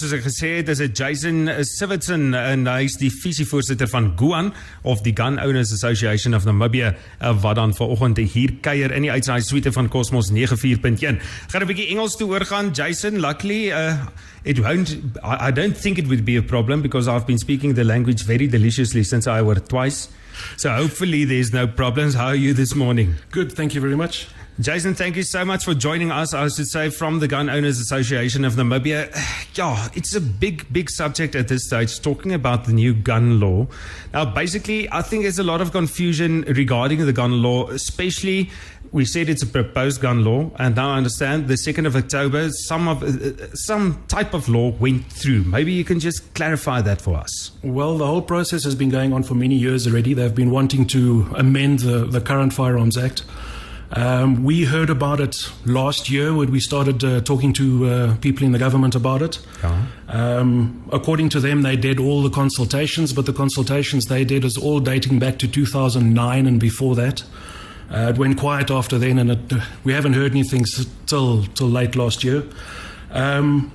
Soos ek gesê het, is dit Jason Sivitson en hy is die visievoorsitter van GUAN of die Gun Owners Association of Namibia eh, wat dan vanoggend hier kuier in die uitsaai suite van Cosmos 94.1. Gaan 'n bietjie Engels toe oorgaan. Jason, luckily uh, it won't I, I don't think it would be a problem because I've been speaking the language very deliciously since I were twice. So hopefully there's no problems. How are you this morning? Good, thank you very much. Jason, thank you so much for joining us. I should say from the Gun Owners Association of Namibia. Yeah, it's a big, big subject at this stage, talking about the new gun law. Now, basically, I think there's a lot of confusion regarding the gun law, especially we said it's a proposed gun law, and now I understand the 2nd of October, some of uh, some type of law went through. Maybe you can just clarify that for us. Well, the whole process has been going on for many years already. They've been wanting to amend the, the current Firearms Act. Um, we heard about it last year when we started uh, talking to uh, people in the government about it. Yeah. Um, according to them, they did all the consultations, but the consultations they did is all dating back to 2009 and before that. Uh, it went quiet after then, and it, we haven't heard anything s- till till late last year. Um,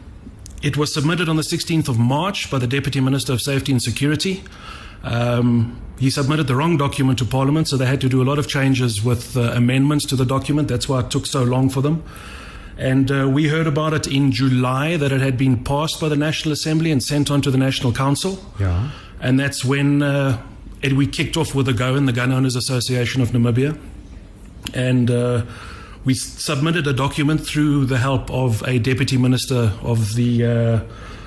it was submitted on the 16th of March by the Deputy Minister of Safety and Security. Um, he submitted the wrong document to Parliament, so they had to do a lot of changes with uh, amendments to the document. That's why it took so long for them. And uh, we heard about it in July that it had been passed by the National Assembly and sent on to the National Council. Yeah. And that's when uh, it, we kicked off with the GOAN, the Gun Owners Association of Namibia. And uh, we submitted a document through the help of a deputy minister of the, uh,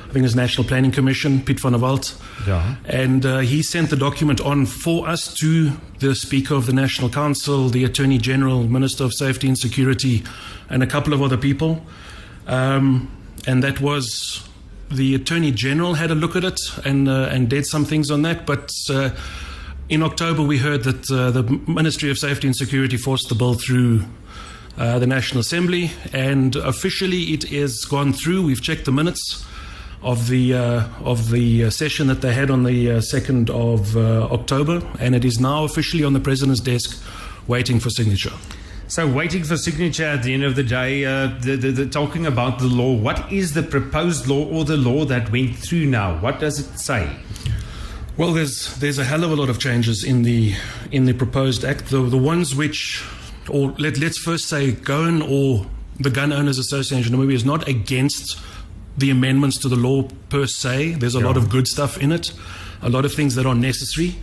I think it's National Planning Commission, Piet van der Walt. Yeah. And uh, he sent the document on for us to the Speaker of the National Council, the Attorney General, Minister of Safety and Security, and a couple of other people. Um, and that was the Attorney General had a look at it and uh, and did some things on that. But uh, in October, we heard that uh, the Ministry of Safety and Security forced the bill through. Uh, the National Assembly, and officially it is gone through. We've checked the minutes of the uh, of the uh, session that they had on the second of uh, October, and it is now officially on the president's desk, waiting for signature. So, waiting for signature at the end of the day, uh, the, the, the, talking about the law, what is the proposed law or the law that went through now? What does it say? Well, there's there's a hell of a lot of changes in the in the proposed act. The the ones which, or let let's first say, GOAN or the Gun Owners Association of Namibia is not against the amendments to the law per se. There's a lot of good stuff in it, a lot of things that are necessary,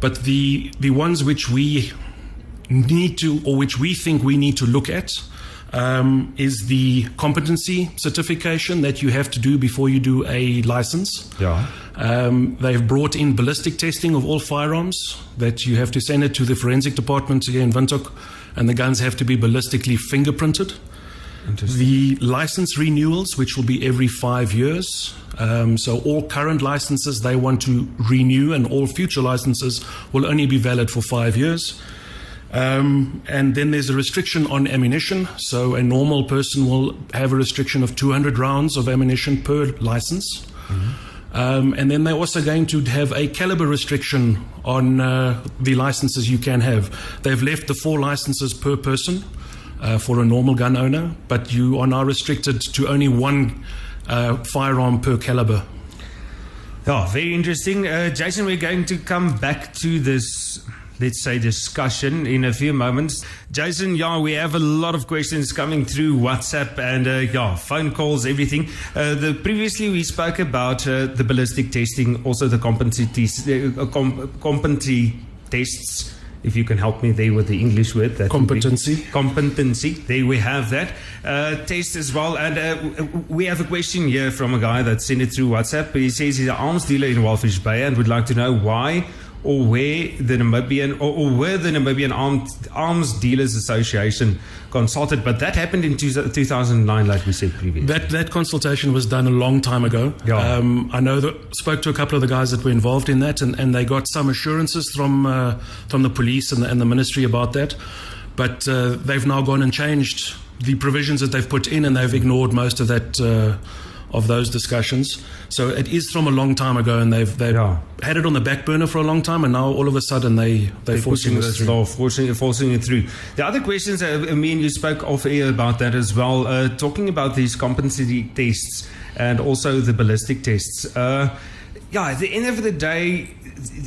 but the the ones which we need to, or which we think we need to look at, um, is the competency certification that you have to do before you do a license. Yeah. Um, they've brought in ballistic testing of all firearms, that you have to send it to the forensic department here in Windhoek, and the guns have to be ballistically fingerprinted. The license renewals, which will be every five years. Um, so all current licenses they want to renew, and all future licenses will only be valid for five years. Um, and then there's a restriction on ammunition. So a normal person will have a restriction of 200 rounds of ammunition per license. Um, and then they're also going to have a caliber restriction on uh, the licenses you can have. They've left the four licenses per person uh, for a normal gun owner, but you are now restricted to only one uh, firearm per caliber. Yeah, very interesting. Uh, Jason, we're going to come back to this, let's say, discussion in a few moments. Jason, yeah, we have a lot of questions coming through WhatsApp and, uh, yeah, phone calls, everything. Uh, the Previously, we spoke about uh, the ballistic testing, also the competency, uh, com- competency tests. If you can help me there with the English word. That Competency. competency. There we have that uh, test as well. And uh, we have a question here from a guy that sent it through WhatsApp. He says he's an arms dealer in Walvis Bay and would like to know why or where the Namibian or, or where the Namibian Armed, Arms Dealers Association consulted. But that happened in two, 2009, like we said previously. That that consultation was done a long time ago. Yeah. Um, I know that spoke to a couple of the guys that were involved in that, and, and they got some assurances from uh, from the police and the, and the ministry about that. But uh, they've now gone and changed the provisions that they've put in, and they've ignored most of that. Uh, of those discussions, so it is from a long time ago, and they've they've Yeah. had it on the back burner for a long time, and now all of a sudden they they're, forcing pushing this law, forcing, forcing it through. The other questions, uh, I mean, you spoke off air about that as well, uh, talking about these competency tests and also the ballistic tests. Uh, yeah, at the end of the day,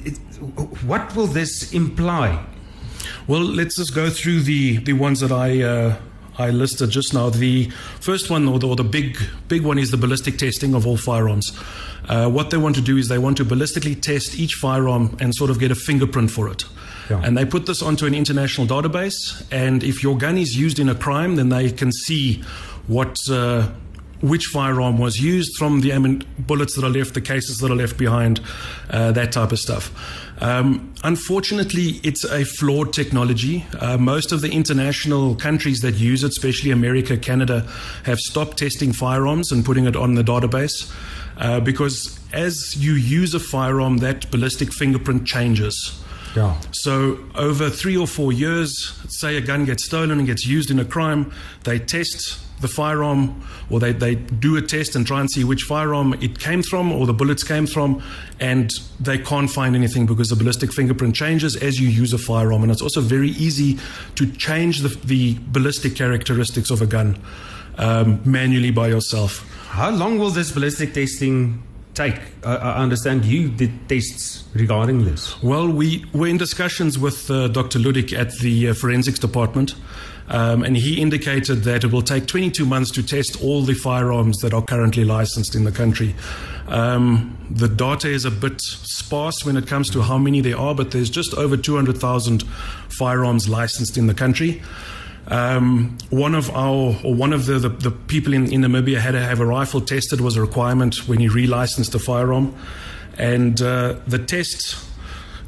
it, what will this imply? Well, let's just go through the, the ones that I. Uh I listed just now. The first one, or the, or the, big big one, is the ballistic testing of all firearms. Uh, what they want to do is they want to ballistically test each firearm and sort of get a fingerprint for it. Yeah. And they put this onto an international database. And if your gun is used in a crime, then they can see what. Uh, which firearm was used from the bullets that are left, the cases that are left behind, uh, that type of stuff. Um, unfortunately, it's a flawed technology. Uh, most of the international countries that use it, especially America, Canada, have stopped testing firearms and putting it on the database uh, because as you use a firearm, that ballistic fingerprint changes. Yeah. So over three or four years, say a gun gets stolen and gets used in a crime, they test the firearm or they, they do a test and try and see which firearm it came from or the bullets came from and they can't find anything because the ballistic fingerprint changes as you use a firearm and it's also very easy to change the, the ballistic characteristics of a gun um, manually by yourself how long will this ballistic testing take? I, I understand you did tests regarding this. Well, we were in discussions with uh, Dr. Ludik at the uh, forensics department. Um, and he indicated that it will take 22 months to test all the firearms that are currently licensed in the country. Um, the data is a bit sparse when it comes to how many there are, but there's just over 200,000 firearms licensed in the country. Um, one of our, or one of the, the, the, people in, in Namibia had to have a rifle tested was a requirement when he relicensed a firearm. And uh, the test,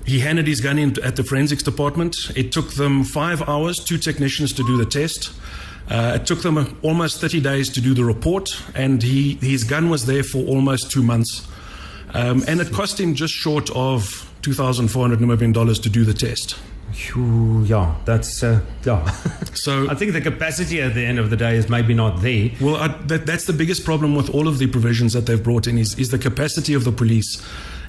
he handed his gun in at the forensics department. It took them five hours, two technicians to do the test. Uh, it took them almost 30 days to do the report, and he, his gun was there for almost two months. Um, and it cost him just short of 2,400 Namibian dollars to do the test. Yeah, that's uh, yeah. So I think the capacity at the end of the day is maybe not there. Well, I, that, that's the biggest problem with all of the provisions that they've brought in is, is the capacity of the police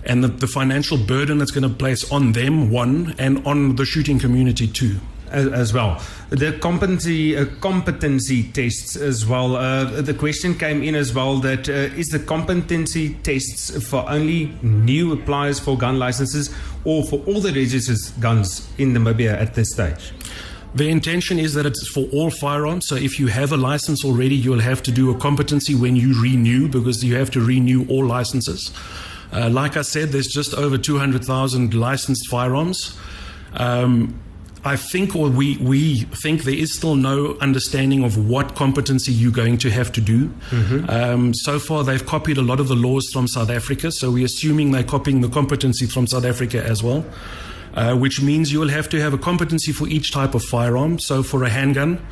and the, the financial burden that's going to place on them one and on the shooting community two as, as well. The competency uh, competency tests as well. Uh, the question came in as well that uh, is the competency tests for only new appliers for gun licenses or for all the registered guns in Namibia at this stage? The intention is that it's for all firearms. So if you have a license already, you'll have to do a competency when you renew because you have to renew all licenses. Uh, like I said, there's just over 200,000 licensed firearms. Um, I think, or we, we think, there is still no understanding of what competency you're going to have to do. Mm-hmm. Um, so far, they've copied a lot of the laws from South Africa, so we're assuming they're copying the competency from South Africa as well. Uh, which means you will have to have a competency for each type of firearm. So, for a handgun,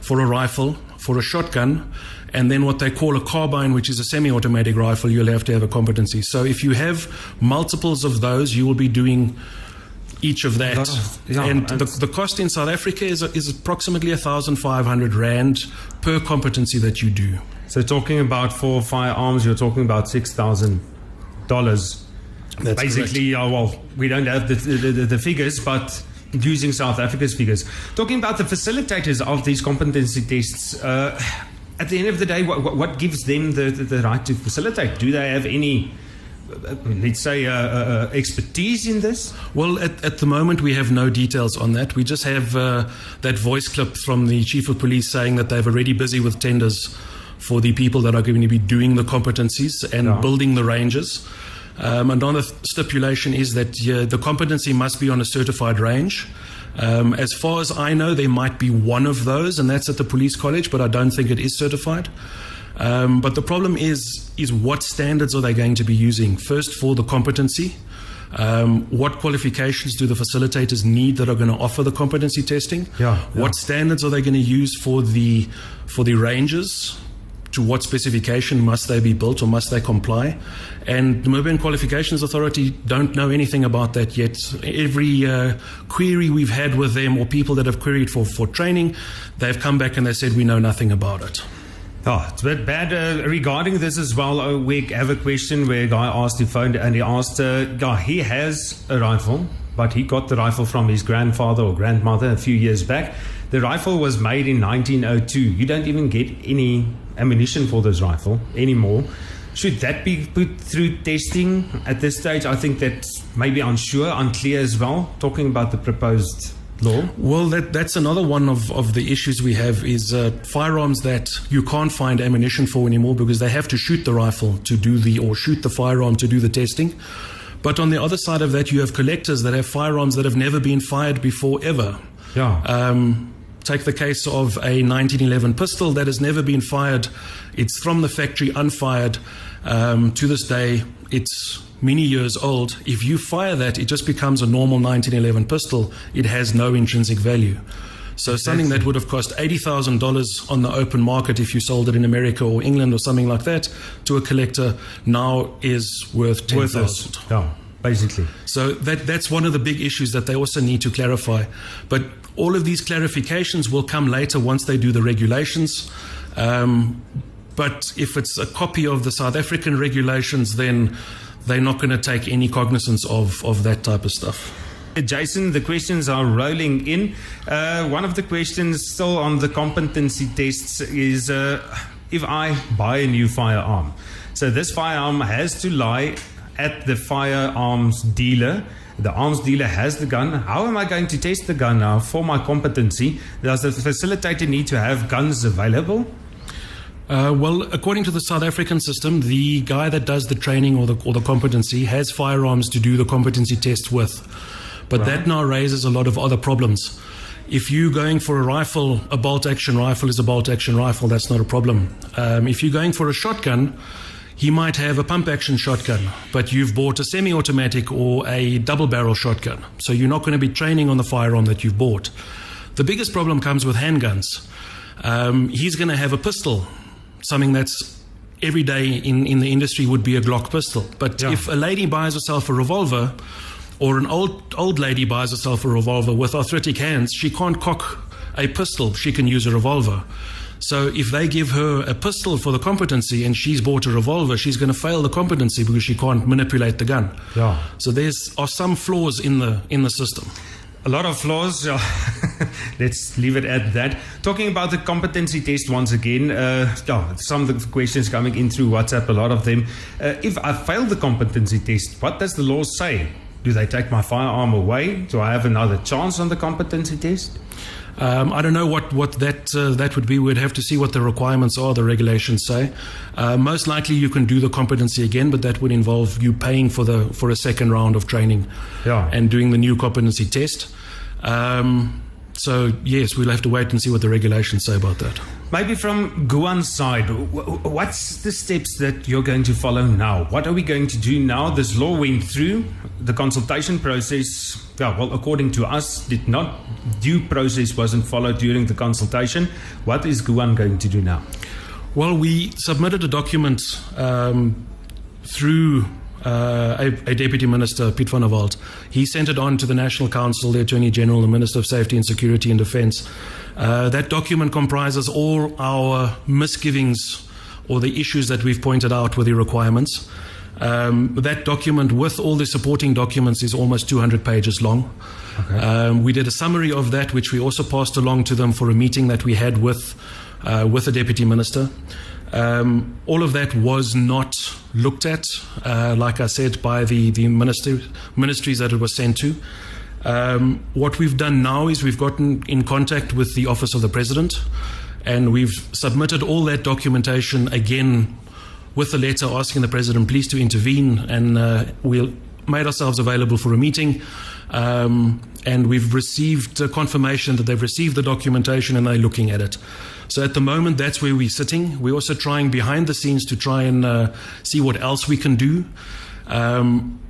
for a rifle, for a shotgun, and then what they call a carbine, which is a semi automatic rifle, you'll have to have a competency. So, if you have multiples of those, you will be doing each of that. Of, yeah, and the, the, cost in South Africa is, is approximately 1,500 Rand per competency that you do. So, talking about four firearms, you're talking about $6,000. That's Basically, uh, well, we don't have the, the, the, the figures, but using South Africa's figures. Talking about the facilitators of these competency tests, uh, at the end of the day, what, what gives them the, the, the, right to facilitate? Do they have any let's say, uh, uh, expertise in this? Well, at, at, the moment, we have no details on that. We just have uh, that voice clip from the chief of police saying that they're already busy with tenders for the people that are going to be doing the competencies and yeah. building the ranges. Um, another stipulation is that the competency must be on a certified range. Um, as far as I know, there might be one of those, and that's at the police college, but I don't think it is certified. Um, but the problem is, is what standards are they going to be using? First, for the competency. Um, what qualifications do the facilitators need that are going to offer the competency testing? Yeah, yeah. What standards are they going to use for the for the ranges? To what specification must they be built or must they comply? And the Namibian Qualifications Authority don't know anything about that yet. Every uh, query we've had with them or people that have queried for, for training, they've come back and they said we know nothing about it. Oh, it's a bit bad uh, regarding this as well. Uh, we have a question where a guy asked the phone and he asked, uh, yeah, he has a rifle, but he got the rifle from his grandfather or grandmother a few years back. The rifle was made in 1902. You don't even get any ammunition for this rifle anymore. Should that be put through testing at this stage? I think that's maybe unsure, unclear as well. Talking about the proposed law. Well, that, that's another one of, of the issues we have is uh, firearms that you can't find ammunition for anymore because they have to shoot the rifle to do the or shoot the firearm to do the testing. But on the other side of that, you have collectors that have firearms that have never been fired before ever. Yeah. Um, take the case of a 1911 pistol that has never been fired. It's from the factory unfired. Um, to this day, it's many years old. If you fire that, it just becomes a normal 1911 pistol. It has no intrinsic value. So something that would have cost eighty thousand dollars on the open market if you sold it in America or England or something like that to a collector now is worth ten thousand. Yeah, basically. So that that's one of the big issues that they also need to clarify. But all of these clarifications will come later once they do the regulations. Um, but if it's a copy of the South African regulations, then they're not going to take any cognizance of, of that type of stuff. Jason, the questions are rolling in. Uh, one of the questions still on the competency tests is uh, if I buy a new firearm. So this firearm has to lie at the firearms dealer. The arms dealer has the gun. How am I going to test the gun now for my competency? Does the facilitator need to have guns available? Uh, well, according to the South African system, the guy that does the training or the, or the competency has firearms to do the competency test with. But right. that now raises a lot of other problems. If you're going for a rifle, a bolt action rifle is a bolt action rifle, that's not a problem. Um, if you're going for a shotgun, he might have a pump action shotgun, but you've bought a semi automatic or a double barrel shotgun. So you're not going to be training on the firearm that you've bought. The biggest problem comes with handguns. Um, he's going to have a pistol something that's every day in, in the industry would be a Glock pistol. But yeah. if a lady buys herself a revolver, or an old old lady buys herself a revolver with arthritic hands, she can't cock a pistol. She can use a revolver. So if they give her a pistol for the competency and she's bought a revolver, she's going to fail the competency because she can't manipulate the gun. Yeah. So there's are some flaws in the in the system a lot of flaws. Let's leave it at that. Talking about the competency test once again, uh, some of the questions coming in through WhatsApp, a lot of them. Uh, if I fail the competency test, what does the law say? Do they take my firearm away? Do I have another chance on the competency test? Um, I don't know what what that uh, that would be. We'd have to see what the requirements are, the regulations say. Uh, most likely, you can do the competency again, but that would involve you paying for the for a second round of training, yeah. and doing the new competency test. Um, so yes, we'll have to wait and see what the regulations say about that. Maybe from GOAN's side, what's the steps that you're going to follow now? What are we going to do now? This law went through the consultation process. Yeah, well, according to us, did not due process wasn't followed during the consultation. What is GOAN going to do now? Well, we submitted a document um, through uh, a, a, deputy minister, Piet van der Walt. He sent it on to the National Council, the Attorney General, the Minister of Safety and Security and Defence. Uh, that document comprises all our misgivings or the issues that we've pointed out with the requirements. Um, that document, with all the supporting documents, is almost 200 pages long. Okay. Um, we did a summary of that, which we also passed along to them for a meeting that we had with uh, with the deputy minister. Um, all of that was not looked at, uh, like I said, by the, the minister, ministries that it was sent to. Um, what we've done now is we've gotten in contact with the Office of the President and we've submitted all that documentation again with a letter asking the President please to intervene and uh, we'll made ourselves available for a meeting. Um, and we've received confirmation that they've received the documentation and they're looking at it. So at the moment, that's where we're sitting. We're also trying behind the scenes to try and uh, see what else we can do. Um,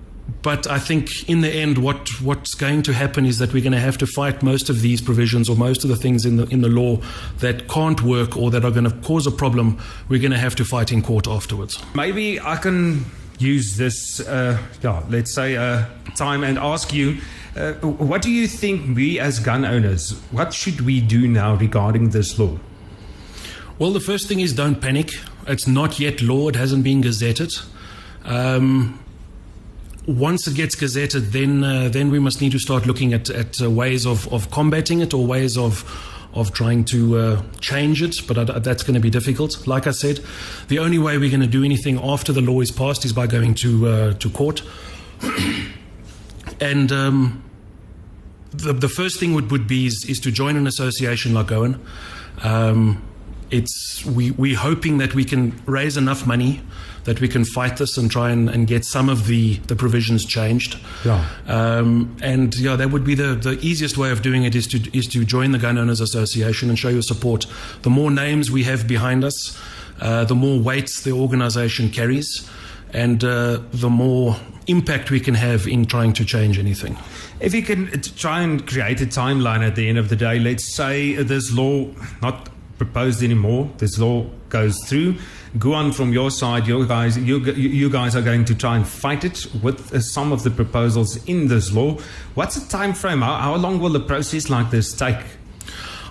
but I think in the end, what, what's going to happen is that we're going to have to fight most of these provisions or most of the things in the, in the law that can't work or that are going to cause a problem. We're going to have to fight in court afterwards. Maybe I can use this, uh, yeah, let's say, uh, time and ask you. Uh, what do you think we as gun owners, what should we do now regarding this law? Well, the first thing is don't panic. It's not yet law, it hasn't been gazetted. Um, once it gets gazetted, then uh, then we must need to start looking at, at uh, ways of, of combating it or ways of of trying to uh, change it, but I, that's going to be difficult. Like I said, the only way we're going to do anything after the law is passed is by going to uh, to court. and um, the, the first thing would, would be is, is to join an association like Owen. Um, it's we we're hoping that we can raise enough money that we can fight this and try and, and get some of the, the provisions changed. Yeah. Um, and yeah, that would be the, the easiest way of doing it is to is to join the Gun Owners Association and show your support. The more names we have behind us, uh, the more weight the organisation carries, and uh, the more impact we can have in trying to change anything. If you can try and create a timeline at the end of the day, let's say this law not proposed anymore. This law goes through. GOAN, from your side, you guys, you, you guys are going to try and fight it with uh, some of the proposals in this law. What's the time frame? How, how long will a process like this take?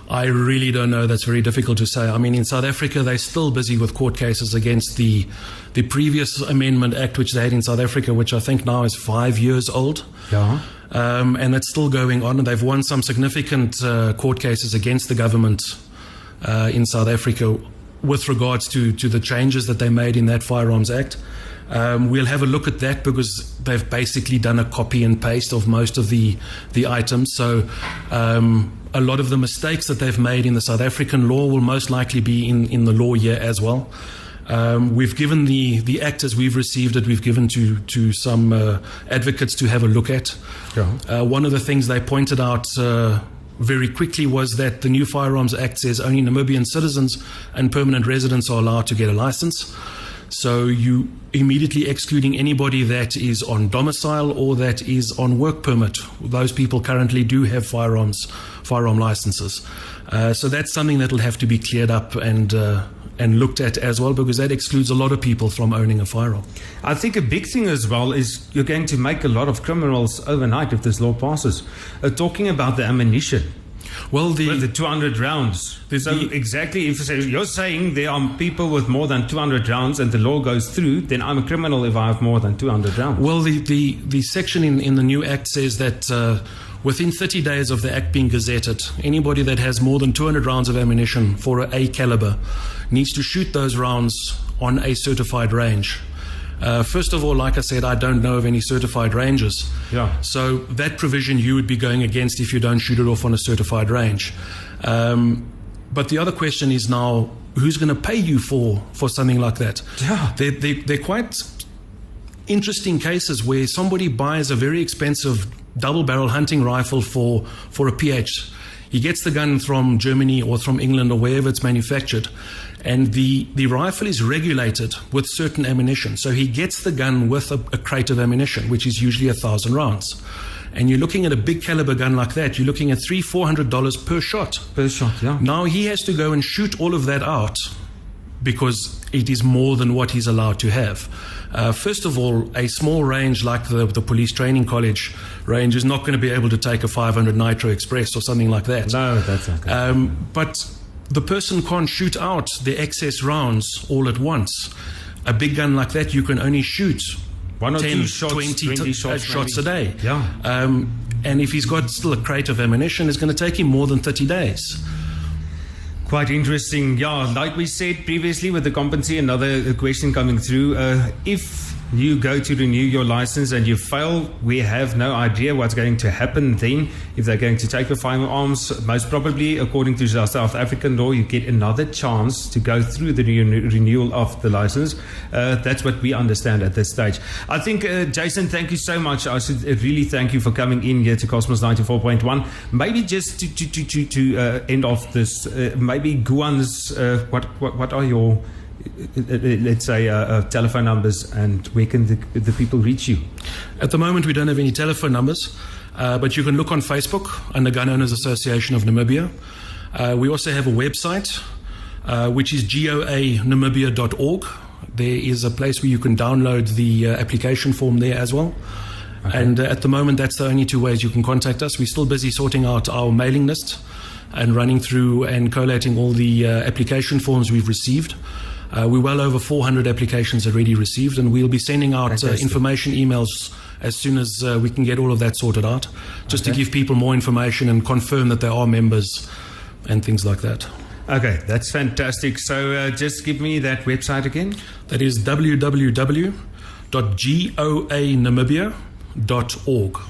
I really don't know. That's very difficult to say. I mean, in South Africa, they're still busy with court cases against the the previous Amendment Act, which they had in South Africa, which I think now is five years old. Yeah. Um, and it's still going on. And they've won some significant uh, court cases against the government uh, in South Africa with regards to, to the changes that they made in that Firearms Act. Um, we'll have a look at that because they've basically done a copy and paste of most of the the items. So um, a lot of the mistakes that they've made in the South African law will most likely be in, in the law here as well. Um, we've given the, the act as we've received it, we've given to, to some uh, advocates to have a look at. Yeah. Uh, one of the things they pointed out uh, very quickly was that the new Firearms Act says only Namibian citizens and permanent residents are allowed to get a license. So you immediately excluding anybody that is on domicile or that is on work permit. Those people currently do have firearms, firearm licenses. Uh, so that's something that will have to be cleared up and uh, and looked at as well because that excludes a lot of people from owning a firearm. I think a big thing as well is you're going to make a lot of criminals overnight if this law passes. Uh, talking about the ammunition. Well, the, Well, the 200 rounds. So the- exactly, if you're saying there are people with more than 200 rounds and the law goes through, then I'm a criminal if I have more than 200 rounds. Well, the, the, the section in, in the new act says that uh, within 30 days of the act being gazetted, anybody that has more than 200 rounds of ammunition for a A caliber needs to shoot those rounds on a certified range. Uh, first of all, like I said, I don't know of any certified ranges. Yeah. So that provision you would be going against if you don't shoot it off on a certified range. Um, but the other question is now, who's going to pay you for, for something like that? Yeah. They, they, they're quite interesting cases where somebody buys a very expensive double barrel hunting rifle for, for a PH. He gets the gun from Germany or from England or wherever it's manufactured, and the, the rifle is regulated with certain ammunition. So he gets the gun with a, a crate of ammunition, which is usually a thousand rounds. And you're looking at a big caliber gun like that, you're looking at three, four hundred dollars per shot. Per shot, yeah. Now he has to go and shoot all of that out because it is more than what he's allowed to have. Uh, first of all, a small range like the, the police training college range is not going to be able to take a 500 Nitro Express or something like that. No, that's okay. Um, but the person can't shoot out the excess rounds all at once. A big gun like that, you can only shoot One or 10, two shots, 20, 20 t- shots uh, shots a day. Yeah. Um, and if he's got still a crate of ammunition, it's going to take him more than 30 days. Quite interesting. Yeah, like we said previously with the competency, another question coming through. Uh, if you go to renew your license and you fail, we have no idea what's going to happen then. If they're going to take the firearms, most probably, according to South African law, you get another chance to go through the renew- renewal of the license. Uh, that's what we understand at this stage. I think, uh, Jason, thank you so much. I should uh, really thank you for coming in here to Cosmos 94.1. Maybe just to, to, to, to, uh, end off this, uh, maybe GOAN's, uh, what, what, what are your, let's say, uh, uh, telephone numbers and where can the, the people reach you? At the moment, we don't have any telephone numbers, uh, but you can look on Facebook under Gun Owners Association of Namibia. Uh, we also have a website, uh, which is goanamibia.org. There is a place where you can download the application form there as well. And uh, at the moment, that's the only two ways you can contact us. We're still busy sorting out our mailing list and running through and collating all the uh, application forms we've received. Uh, we're well over 400 applications already received, and we'll be sending out uh, information emails as soon as uh, we can get all of that sorted out, just to give people more information and confirm that they are members and things like that. Okay, that's fantastic. So uh, just give me that website again. That is www.goanamibia.org.